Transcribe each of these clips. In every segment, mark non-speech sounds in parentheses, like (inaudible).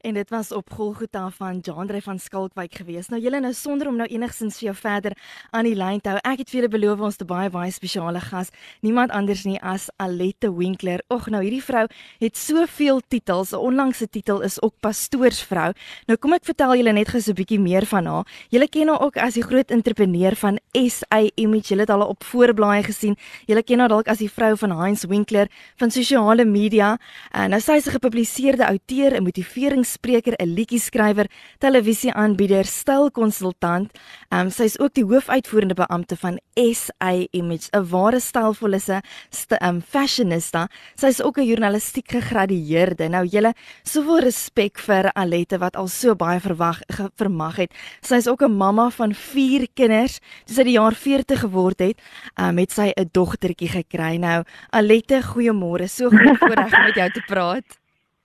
en dit was op Golgotha van Jandre van Skalkwyk gewees. Nou julle nou sonder om nou enigsins vir jou verder aan die lyn te hou. Ek het vir julle beloof ons te baie baie spesiale gas, niemand anders nie as Alette Winkler. Ag nou hierdie vrou het soveel titels. 'n Onlangse titel is ook pastoorsvrou. Nou kom ek vertel julle net gou so 'n bietjie meer van haar. Julle ken haar ook as die groot entrepreneur van SA Image. Julle het haar op voorblaaie gesien. Julle ken haar dalk as die vrou van Heinz Winkler van sosiale media. En nou sy is 'n gepubliseerde outeur, 'n motiveringsspreker, 'n liedjie-skrywer, televisieaanbieder, stylkonsultant. Ehm um, sy is ook die hoofuitvoerende beampte van SA Image, 'n ware stylvolle ehm um, fashionista. Sy is ook 'n journalistiek gegradueerde. Nou julle, soveel respek vir Alette wat al so baie verwag vermag het. Sy is ook 'n mamma van 4 kinders. Toe sy die jaar 40 geword het, ehm um, het sy 'n dogtertjie gekry. Nou, Alette, goeiemôre. So goed voorreg om met jou te praat.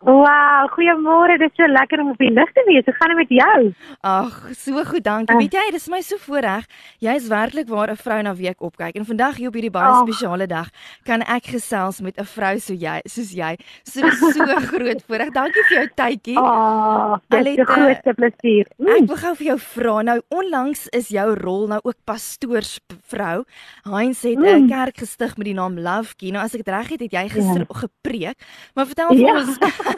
Wow, goeiemôre. Dit is so lekker om op die lig te wees. Hoe gaan dit met jou? Ag, so goed, dankie. Uh. Weet jy, dit is my so voorreg. Jy is werklik waar 'n vrou na week opkyk. En vandag hier op hierdie baie oh. spesiale dag kan ek gesels met 'n vrou so jy, soos jy. So so (laughs) groot voorreg. Dankie vir jou tydjie. Oh, dit is 'n groot plesier. Mm. Ek wil gou vir jou vra. Nou, onlangs is jou rol nou ook pastoorsvrou. Heinz het 'n mm. kerk gestig met die naam Love Key. Nou, as ek dit reg het, het jy gister yeah. gepreek. Maar vertel vir yeah. ons (laughs)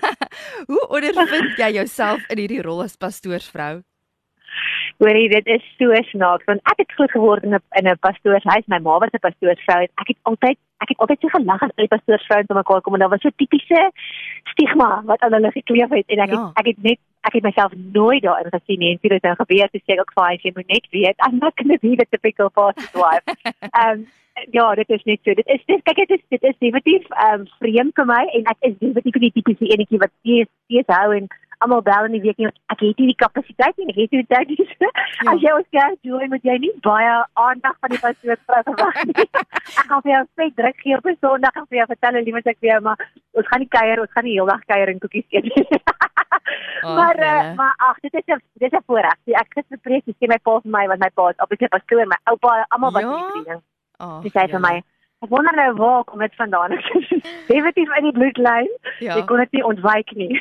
Hoe ondervind jy jouself in hierdie rol as pastoorsvrou? Hoorie, dit is so snaaks want ek het groot geword in 'n in 'n pastoorshuis. My ma was 'n pastoorsvrou en ek het altyd ek het altyd so gelag as al die pastoorsvrouens om mekaar kom en daar was so tipiese stigma wat aan hulle gekleef het en ek ja. het, ek het net ek het myself nooit daarin gesien nie en dit het nou gebeur te sê ek vir jy moet net weet I'm not going to be the typical pastor's wife. um (laughs) ja, dit is net so. Dit is dis kyk dit is dit is definitief ehm um, vreemd vir my en ek is definitief nie die tipiese enetjie wat steeds steeds hou en almal bel in die week nie ek het nie die kapasiteit nie ek het nie die tyd nie. (laughs) Ja. as jy ons kerk doen moet jy nie baie aandag van die pastoor verwag nie. (laughs) Ek gaan vir jou sê druk gee op Sondag en vir jou vertel liewe ek vir jou maar ons gaan nie kuier ons gaan nie heeldag kuier en koekies eet oh, (laughs) maar uh, maar ag dit is 'n dit is 'n voorreg. Ek het gepreek sê my pa vir my want my pa is op die pastoor my oupa almal wat ja? die ding. Oh, sy sê vir my, Ek wonder nou waar kom dit vandaan? Definitief in die bloedlyn. Ja. Ek kon dit nie ontwyk nie.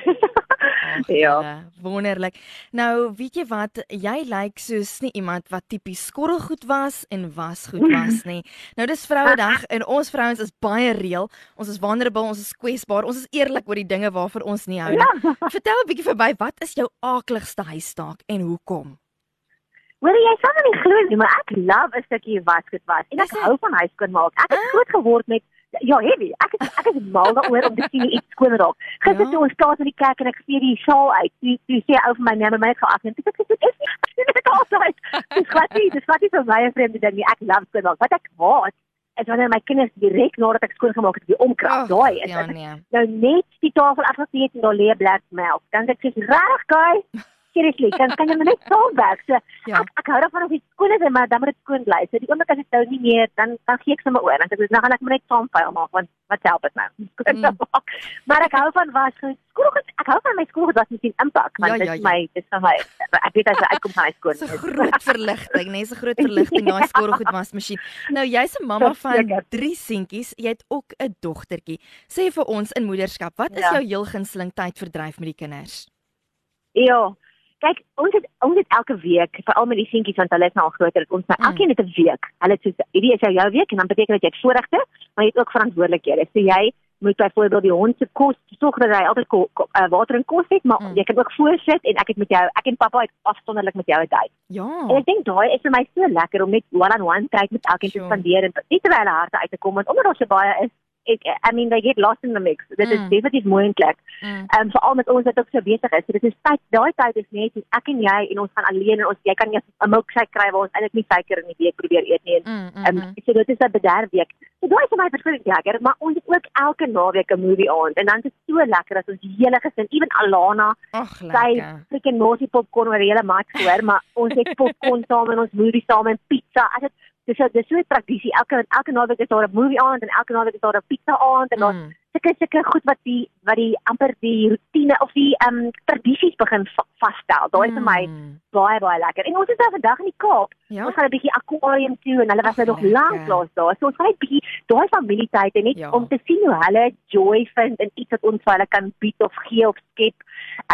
Ach, ja. Wonderlik. Nou, weet jy wat? Jy lyk soos nie iemand wat tipies skorrelgoed was en was goed was nie. (laughs) Nou dis Vrouedag en ons vrouens is baie reël. Ons is vulnerable, ons is kwesbaar. Ons is eerlik oor die dinge waarvoor ons nie hou nie. Ja. Vertel 'n bietjie vir my, wat is jou aakligste huistaak en hoekom? Hoor jy sal nie glo nie, maar ek love 'n stukkie wasgoed was en ek hou van huis skoon maak. Ek het ah. groot geword met ja, heavy. Ek is ek is mal daaroor om te sien iets skoon raak. Gister ja. toe ons staan in die kerk en ek gee die sjaal uit. Jy jy sê ou vir my nee, my het geag en ek sê dit is nie dit altyd. Dis wat jy, dis wat jy vir my vreemde ding. Ek love skoon maak. Wat ek haat is wanneer my kinders direk nadat ek skoon gemaak het, die omkrap. Oh, Daai is ja, nee. nou net die tafel afgesit en daar lê black melk. Dan sê ek, "Reg, guys." Seriously, kan kan jy net so werk. So ja. ek ek hou daarvan as dit skoon is, maar dan moet dit skoon bly. So die oomblik as dit nou nie meer, dan dan gee ek sommer oor. Dan sê ek, nou gaan ek net saam fyl maak want wat help dit nou? (laughs) Mm. maar ek hou van was skoon. Ek hou van my skoon wat nie sien impak want ja, ja, ja. my dis vir my. Ek weet as ek kom van skoon. So groot (laughs) verligting, nee, so groot verligting daai (laughs) skorrelgoed wasmasjien. Nou jy's 'n mamma van 3 seentjies. Jy het ook 'n dogtertjie. Sê vir ons in moederskap, wat is ja. jou heel gunsteling tyd verdryf met die kinders? Ja, Kyk, ons het ons het elke week, veral met die seentjies want hulle is nou al groter, ons nou elkeen het 'n week. Hulle sê hierdie is jou jou week en dan beteken dit jy het voorregte, maar jy het ook verantwoordelikhede. So jy moet byvoorbeeld die hond se kos sorg dat hy altyd ko, ko, uh, water en kos het, maar mm. jy kan ook voorsit en ek het met jou, ek en pappa het afsonderlik met jou tyd. Ja. En ek dink daai is vir my so lekker om net one-on-one tyd met elkeen sure. te spandeer en nie terwyl hulle harte uit te kom want omdat daar so baie is ek I mean they get lost in the mix. Dit is mm. definitief moontlik. Ehm mm. um, veral met ons wat ook so besig is. So dit is tyd daai tyd is net ek en jy en ons gaan alleen en ons jy kan nie 'n milkshake kry waar ons eintlik nie suiker in die week probeer eet nie. Ehm mm, mm, um, so dit is 'n bederf week. So daai is vir my verskriklik lekker, maar ons het ook elke naweek 'n movie aand en dan is dit so lekker as ons hele gesin, ewen Alana, sy freaking mosie popcorn oor die hele mat hoor, maar ons het popcorn saam en ons movie saam en pizza. As dit dis dis so 'n tradisie. Elke elke naweek is daar 'n movie aand en elke naweek is daar 'n pizza aand en dan mm. Sulke sulke goed wat die wat die amper die rotine of die ehm um, tradisies begin va vasstel. Daai is vir my mm. baie baie lekker. En ons is nou vandag in die Kaap. Ja? Ons gaan 'n bietjie aquarium toe en hulle was nou nog lank lank daar. So ons gaan 'n bietjie daai familietyd en net ja. om te sien hoe hulle joy vind in iets wat ons vir hulle kan bied of gee of skep.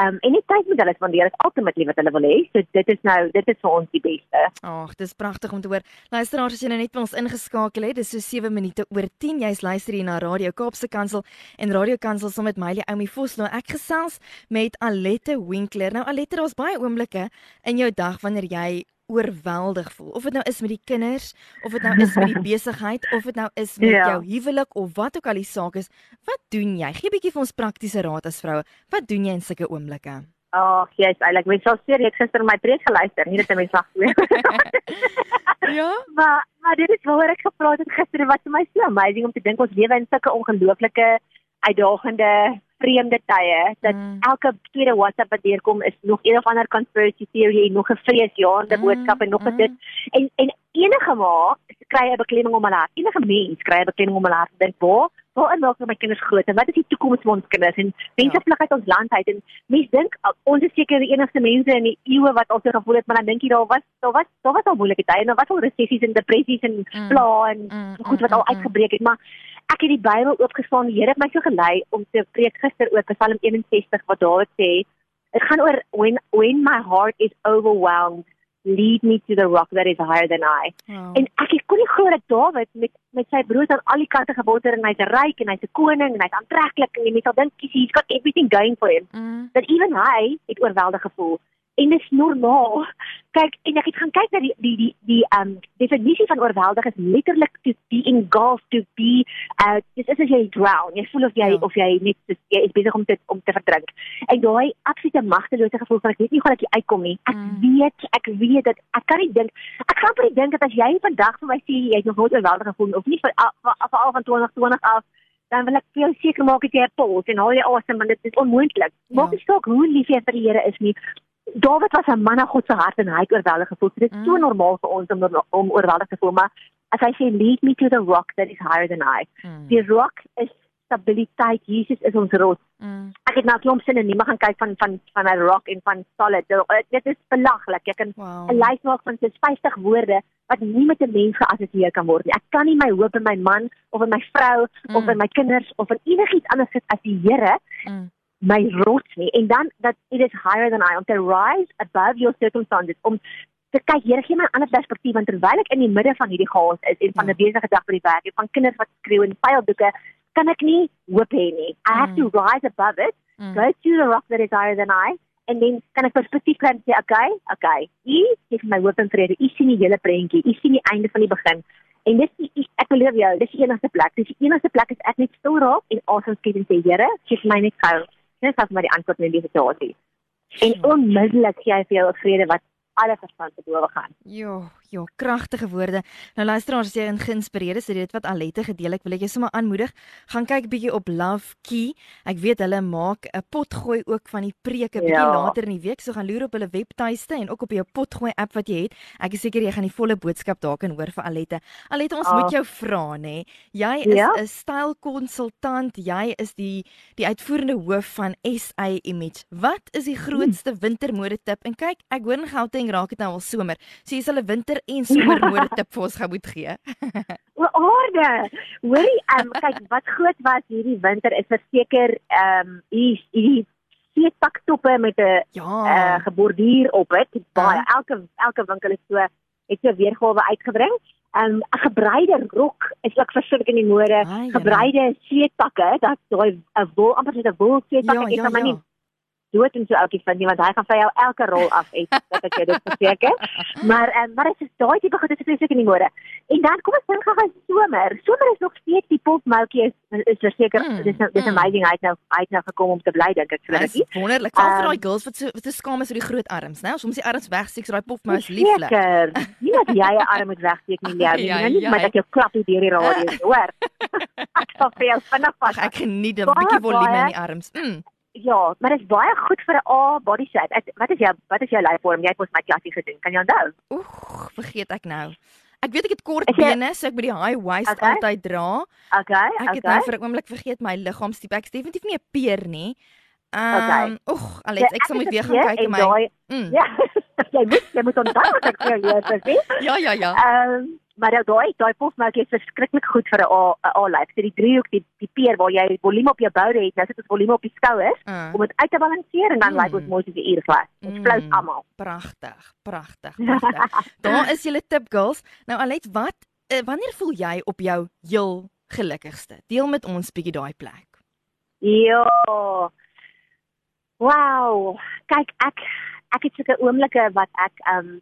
Um en die tyd met hulle spandeer is ultimately wat hulle wil hê. So dit is nou dit is vir ons die beste. Ag, dis pragtig om te hoor. Luisteraars, as jy nou net by ons ingeskakel het, dis so 7 minute oor 10. Jy's luister hier na Radio Kaapse Kansel en Radio Kansel saam met Mylie Oumi Vosloo. Ek gesels met Alette Winkler. Nou Alette, daar's baie oomblikke in jou dag wanneer jy oorweldig voel. Of dit nou is met die kinders, of dit nou is met die (laughs) besigheid, of dit nou is met ja. jou huwelik of wat ook al die saak is. Wat doen jy? Gee 'n bietjie vir ons praktiese raad as vroue. Wat doen jy in sulke oomblikke? Ag, oh, jy's eintlik mens sal seker ek gister my preek geluister, nie dat jy my sag weer. (laughs) ja. (laughs) Maar maar dit is waar ek gepraat het gister wat vir my so amazing om te dink ons lewe in sulke ongelooflike uitdagende vreemde tye dat mm. elke tweede WhatsApp wat deurkom is nog een of ander conspiracy theory en nog 'n vreesjaende mm. boodskap en nog 'n mm. dit en en enige ma kry 'n beklemming om hulle hart. Enige mens kry 'n beklemming om hulle hart. Dink, "Waar waar maak my kinders groot en wat is die toekoms van ons kinders?" En mense ja. vlug uit ons land uit en mense dink ons is seker die enigste mense in die eeue wat al so gevoel het, maar dan dink jy daar was daar was daar was al moeilike tye en daar was al resessies en depressies en mm. pla en mm. goed wat al uitgebreek het, maar ek het die Bybel oopgeslaan. Die Here het my so gelei om te preek gister oor Psalm 61 wat Dawid sê. Dit gaan oor when when my heart is overwhelmed, lead me to the rock that is higher than I. Oh. En ek kon nie glo dat Dawid met met sy broers aan al die kante geboter en hy's ryk en hy's 'n koning en hy's aantreklik en jy moet al dink he's got everything going for him. Mm. That even hy het oorweldig gevoel en dit is normaal. Kyk, en ek het gaan kyk na die die die die um definisie van oorweldig is letterlik to be engulfed to be uh dis is as jy drown. Jy voel of jy ja. of jy net jy is besig om te om te verdrink. En daai absolute magtelose gevoel van ek weet nie hoe ek hier uitkom nie. Ek mm. weet, ek weet dat ek kan nie dink ek kan nie dink dat as jy vandag vir my sê jy het nog nooit oorweldig gevoel of nie vir af al van 2020 af dan wil ek vir jou seker maak dat jy 'n pols en al jy asem want dit is onmoontlik. Maak nie ja. saak hoe lief jy vir die Here is nie. Dawid was 'n man na God se hart en hy het oorweldig gevoel. Dit is mm. so normaal vir ons om om oorweldig te voel, maar as hy sê lead me to the rock that is higher than I. Mm. Die rock is stabiliteit. Jesus is ons rots. Mm. Ek het nou klomp sinne nie, maar gaan kyk van van van 'n rock en van solid. Dit is belaglik. Ek kan 'n wow. lys maak van 50 woorde wat nie met 'n mens geassosieer kan word nie. Ek kan nie my hoop in my man of in my vrou mm. of in my kinders of in enigiets anders sit as die Here. Mm my rots nie. En dan dat it is higher than I. On to rise above your circumstances. Om te kyk Here gee my 'n ander perspektief. Want terwyl ek in die midde van hierdie chaos is en van 'n besige dag by die werk en van kinders wat skreeu en pyldoeke kan ek nie hoop hê nie. I have mm. to rise above it mm. go to the rock that is higher than I en dan kan ek perspektief kry en sê okay okay u gee my hoop en vrede. U sien die hele prentjie. U sien die einde van die begin. En dis die, ek belowe jou, dis die enigste plek. Dis die enigste plek is ek net stil raak en asem skep en sê Here, gee my net gou net as maar die antwoord in die situasie. En onmiddellik gee hy vir jou 'n vrede wat alle verstand te bowe gaan. Jo, jo, kragtige woorde. Nou luisteraars, as jy in geïnspireer is deur dit wat Alette gedeel het, wil ek jou sommer aanmoedig, gaan kyk bietjie op Love Key. Ek weet hulle maak 'n potgooi ook van die preke bietjie ja. later in die week, so gaan loer op hulle webtuiste en ook op jou potgooi app wat jy het. Ek is seker jy gaan die volle boodskap daar kan hoor vir Alette. Alette, ons ah. moet jou vra, nê. Jy is 'n ja? stylkonsultant, jy is die die uitvoerende hoof van SA Image. Wat is die grootste hmm. wintermode tip? En kyk, ek hoor in Gauteng raak dit nou al somer. So jy sal 'n winter en somermode tip vir ons gou moet gee. o, orde. Hoorie, ehm um, kyk wat groot was hierdie winter is verseker ehm um, hier hierdie seetpaktoppe met 'n ja. uh, geborduur op dit. Baie uh. elke elke winkel is so het so weergawe uitgebring. Um, 'n gebreide rok is ook verskrik in die mode. Gebreide seetpakke, dat daai 'n wol amper net 'n wol seetpak ja, is, ja, maar ja. nie dood en so ouetjie vind nie want hy gaan vir jou elke rol af eet (laughs) dat ek jou dit verseker. Maar ehm um, maar dit is daai tipe goed wat ek in die mode. En dan kom ons dink gou aan somer. Somer is nog steeds die popmoutjie is is verseker mm, dis nou dis mm. amazing hy het nou hy het nou gekom om te bly dink ek vir dit. Wonderlik. Al vir daai um, girls wat so wat se skaam is vir die groot arms, né? Ons moet die arms wegsteek so daai popmous lieflik. Seker. Nie dat jy 'n arm moet wegsteek nie, (laughs) ja, nie maar dat jy klap hier deur die radio, hoor. (laughs) ek sal vir jou vinnig vas. Ek geniet 'n bietjie volume in die arms. Mm. Ja, maar dit is baie goed vir 'n A body shape. Ek, wat is jou wat is jou lyfvorm? Jy het mos my klassie gedoen. Kan jy onthou? Oeg, vergeet ek nou. Ek weet ek het kort jy, bene, so ek moet die high waist okay. altyd dra. Okay, ek het nou vir 'n oomblik vergeet my liggaamstipe. Ek is definitief nie 'n peer nie. Ehm, um, okay. oeg, alles, ek sal moet weer gaan kyk my. Mm. Ja. (laughs) jy moet jy moet onthou wat ek vir jou sê. (laughs) Ja, ja, ja. Ehm, um, maar nou daai daai posmerk is verskriklik goed vir 'n A A lyf. So die driehoek, die die peer waar jy volume op jou boude het, nou sit ons volume op die skouers Uh, om dit uit te balanseer en dan Mm. lyk ons mooi soos 'n uurglas. Ons Mm. flous almal. pragtig, pragtig, (laughs) pragtig. Daar is julle tip girls. Nou Alet, wat uh, wanneer voel jy op jou heel gelukkigste? Deel met ons bietjie daai plek. Ja. Wow. Kyk, ek ek het sulke oomblikke wat ek um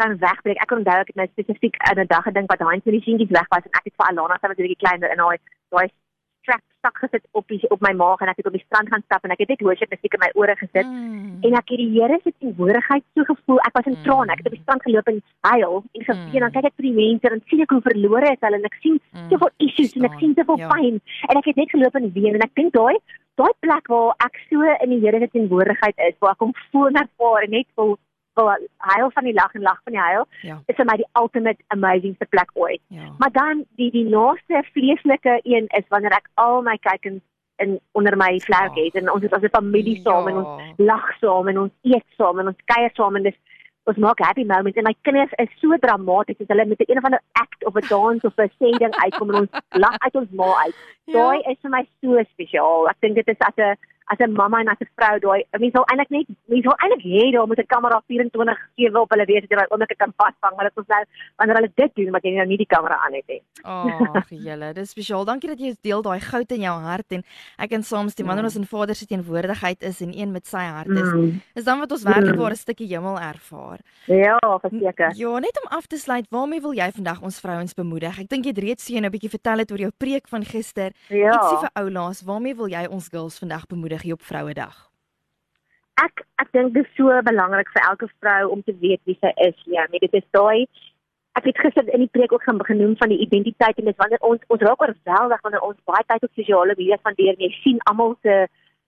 kan wegbreek. Ek onthou ek het nou spesifiek aan 'n dag gedink wat Heinz met die seentjies weg was en ek het vir Alana se wat 'n bietjie kleiner in daai daai strap stak gesit op die op my maag en ek het op die strand gaan stap en ek het net worship musiek in my ore gesit. Mm. En ek het die Here se teenwoordigheid so gevoel. Ek was in Mm. trane. Ek het op die strand geloop en huil en geween. Mm. Dan kyk ek vir die mense en sien ek hoe verlore is hulle en ek sien Mm. soveel issues en ek sien soveel Ja. pyn en ek het net geloop en ween en ek dink daai daai plek waar ek so in die Here se teenwoordigheid is waar ek hom voel en ervaar en net wil wil huil van die lag en lag van die huil Ja. is vir my die ultimate amazingste plek ooit. Ja. Maar dan die die laaste vleeslike een is wanneer ek al my kykens in onder my vlerk het en ons is as 'n familie saam en ons Ja. lag saam en ons eet saam en ons kuier saam en dis ons maak happy moments en my kinders is so dramaties as hulle met 'n of ander act of 'n dans of 'n sê ding uitkom en ons (laughs) lag uit ons maag uit. Ja. Daai is vir my so spesiaal. Ek dink dit is as 'n as 'n mamma en as 'n vrou daai mense wil eintlik net mense wil eintlik hê daar moet 'n kamera 24/7 op hulle wees dat daai oomblik kan vasvang, maar dit is nou wanneer hulle dit doen wat jy nou nie die kamera aan het nie. Ag, julle, dis spesiaal. Dankie dat jy deel daai goud in jou hart en ek kan saamstem wanneer ons in Vader se teenwoordigheid is en een met sy hart is. Mm. Is dan wat ons werklik Mm. waar 'n stukkie hemel ervaar. Ja, verseker. Ja, net om af te sluit, waarmee wil jy vandag ons vrouens bemoedig? Ek dink jy het reeds so 'n bietjie vertel het oor jou preek van gister. Ja. Ietsie vir oulaas, waarmee wil jy ons girls vandag bemoedig hier op Vrouedag? ek ek dink dit is so belangrik vir elke vrou om te weet wie sy is. Ja, nee, dit is daai ek het gister in die preek ook gaan genoem van die identiteit en dis wanneer ons ons raak oorweldig wanneer ons baie tyd op sosiale media spandeer en jy sien almal se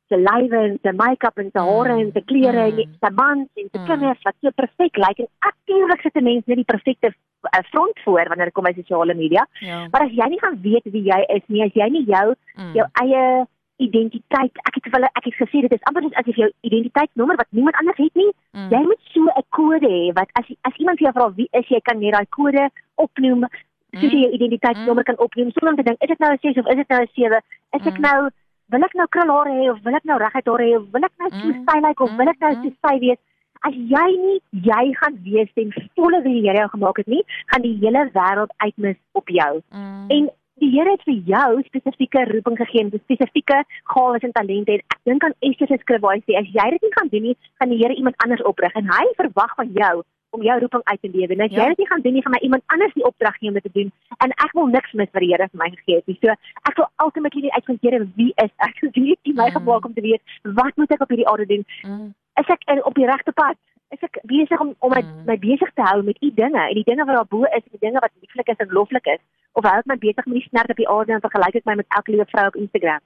se lywe en se make-up en se hare en se klere en Mm. se mans en se Mm. kinders wat so perfek lyk en aktiewlik sit 'n mens net die perfekte uh, front voor wanneer dit kom by sosiale media. Ja. Maar as jy nie gaan weet wie jy is nie, as jy nie jou Mm. jou eie identiteit. Ek het vir hulle ek het gesê dit is amper soos as jy jou identiteitsnommer wat niemand anders het nie. Mm. Jy moet so 'n kode hê wat as as iemand vir jou vra wie is jy kan jy daai kode opnoem jy jou identiteitsnommer kan opnoem sonder om te dink is dit nou 'n 6 of is dit nou 'n 7? Is ek Mm. nou wil ek nou krulhare hê of wil ek nou reguit hare hê of wil ek nou so Mm. styl lyk of wil ek nou Mm. so sy wees? As jy nie jy gaan wees ten volle wie die Here jou gemaak het nie, gaan die hele wêreld uitmis op jou. Mm. En die Here het vir jou spesifieke roeping gegee, spesifieke gawes en talente. En ek dink aan Esther se skrif waar hy sê as jy dit nie gaan doen nie, gaan die Here iemand anders oprig en hy verwag van jou om jou roeping uit te lewe. En as Ja. jy dit nie gaan doen nie, gaan my iemand anders die opdrag gee om dit te doen. En ek wil niks mis wat die Here vir my gegee het nie. So ek wil ultimately net uitvind Here, wie is ek? (laughs) Wie het U my Mm. gemaak om te weet wat moet ek op hierdie aarde doen? Mm. Is ek in- op die regte pad? Is ek besig om om my, Mm. my besig te hou met u dinge en die dinge wat daar bo is, die dinge wat lieflik is en loflik is? Of hou ek my besig met die snert op die aarde en vergelyk ek my met elke liewe vrou op Instagram?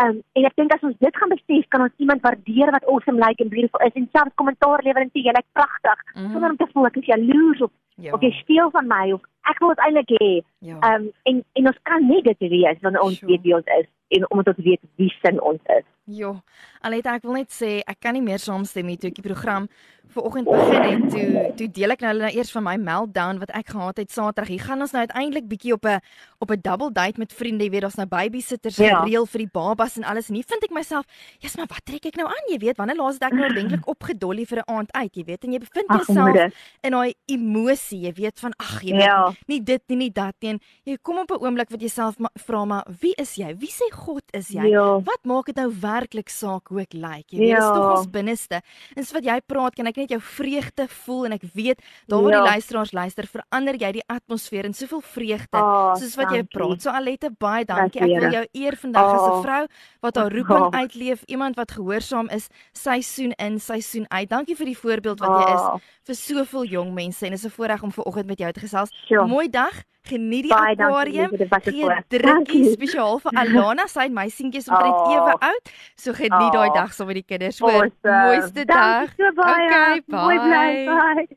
Um, en ek dink as ons dit gaan besef, kan ons iemand waardeer wat awesome lyk like en beautiful is en selfs kommentaar lewer en sê jy lyk pragtig, Mm. sonder om te voel ek is jaloers of Ja. of jy steel van my of ek wil dit eintlik hê. Ja. Um, en en ons kan net dit wees wanneer ons Sure. weet wie ons is en omdat ons weet wie sin ons is. Jo, Aleta, ek wil net sê ek kan nie meer saamstem nie toe ek die program vanoggend begin het. Toe toe deel ek nou hulle nou eers van my meltdown wat ek gehad het Saterdag. Hier gaan ons nou uiteindelik bietjie op 'n op 'n double date met vriende. Jy weet, daar's nou babysitters Ja. gereël vir die babas en alles. En hier vind ek myself, "Jesus, maar wat trek ek nou aan?" Jy weet, wanneer laas het ek nou ordentlik opgedolly vir 'n aand uit, jy weet? En jy bevind jouself in daai emosie, jy weet van ag, jy weet, Ja. Nie dit nie, nie dat nie. Jy kom op 'n oomblik wat jy self vra maar wie is jy? Wie sê God is jy? Ja. Wat maak dit nou werklik saak hoe ek lyk? Jy weet, Ja. tog ons binneste. En so wat jy praat, kan ek net jou vreugde voel en ek weet daar waar Ja. die luisteraars luister, verander jy die atmosfeer en soveel vreugde Oh, soos wat jy dankie. praat. So Alette, baie dankie. Ek wil jou eer vandag as 'n Oh. vrou wat haar roeping Oh. uitleef, iemand wat gehoorsaam is, seisoen in, seisoen uit. Dankie vir die voorbeeld wat jy is Oh, vir soveel jong mense en is 'n voorreg om vanoggend met jou te gesels. Sure. Mooi dag. Geniet die Baie dankie, akwarium. liefde, dit was 'n Gee voorreg. drukkie spesiaal vir Alana. Sy my seentjies omtrent Oh. ewe oud. So geniet daai Oh. dag saam met die kinders. Hoor, awesome. mooiste dag. So baie. Okay, Mooi bly. bye. Bye.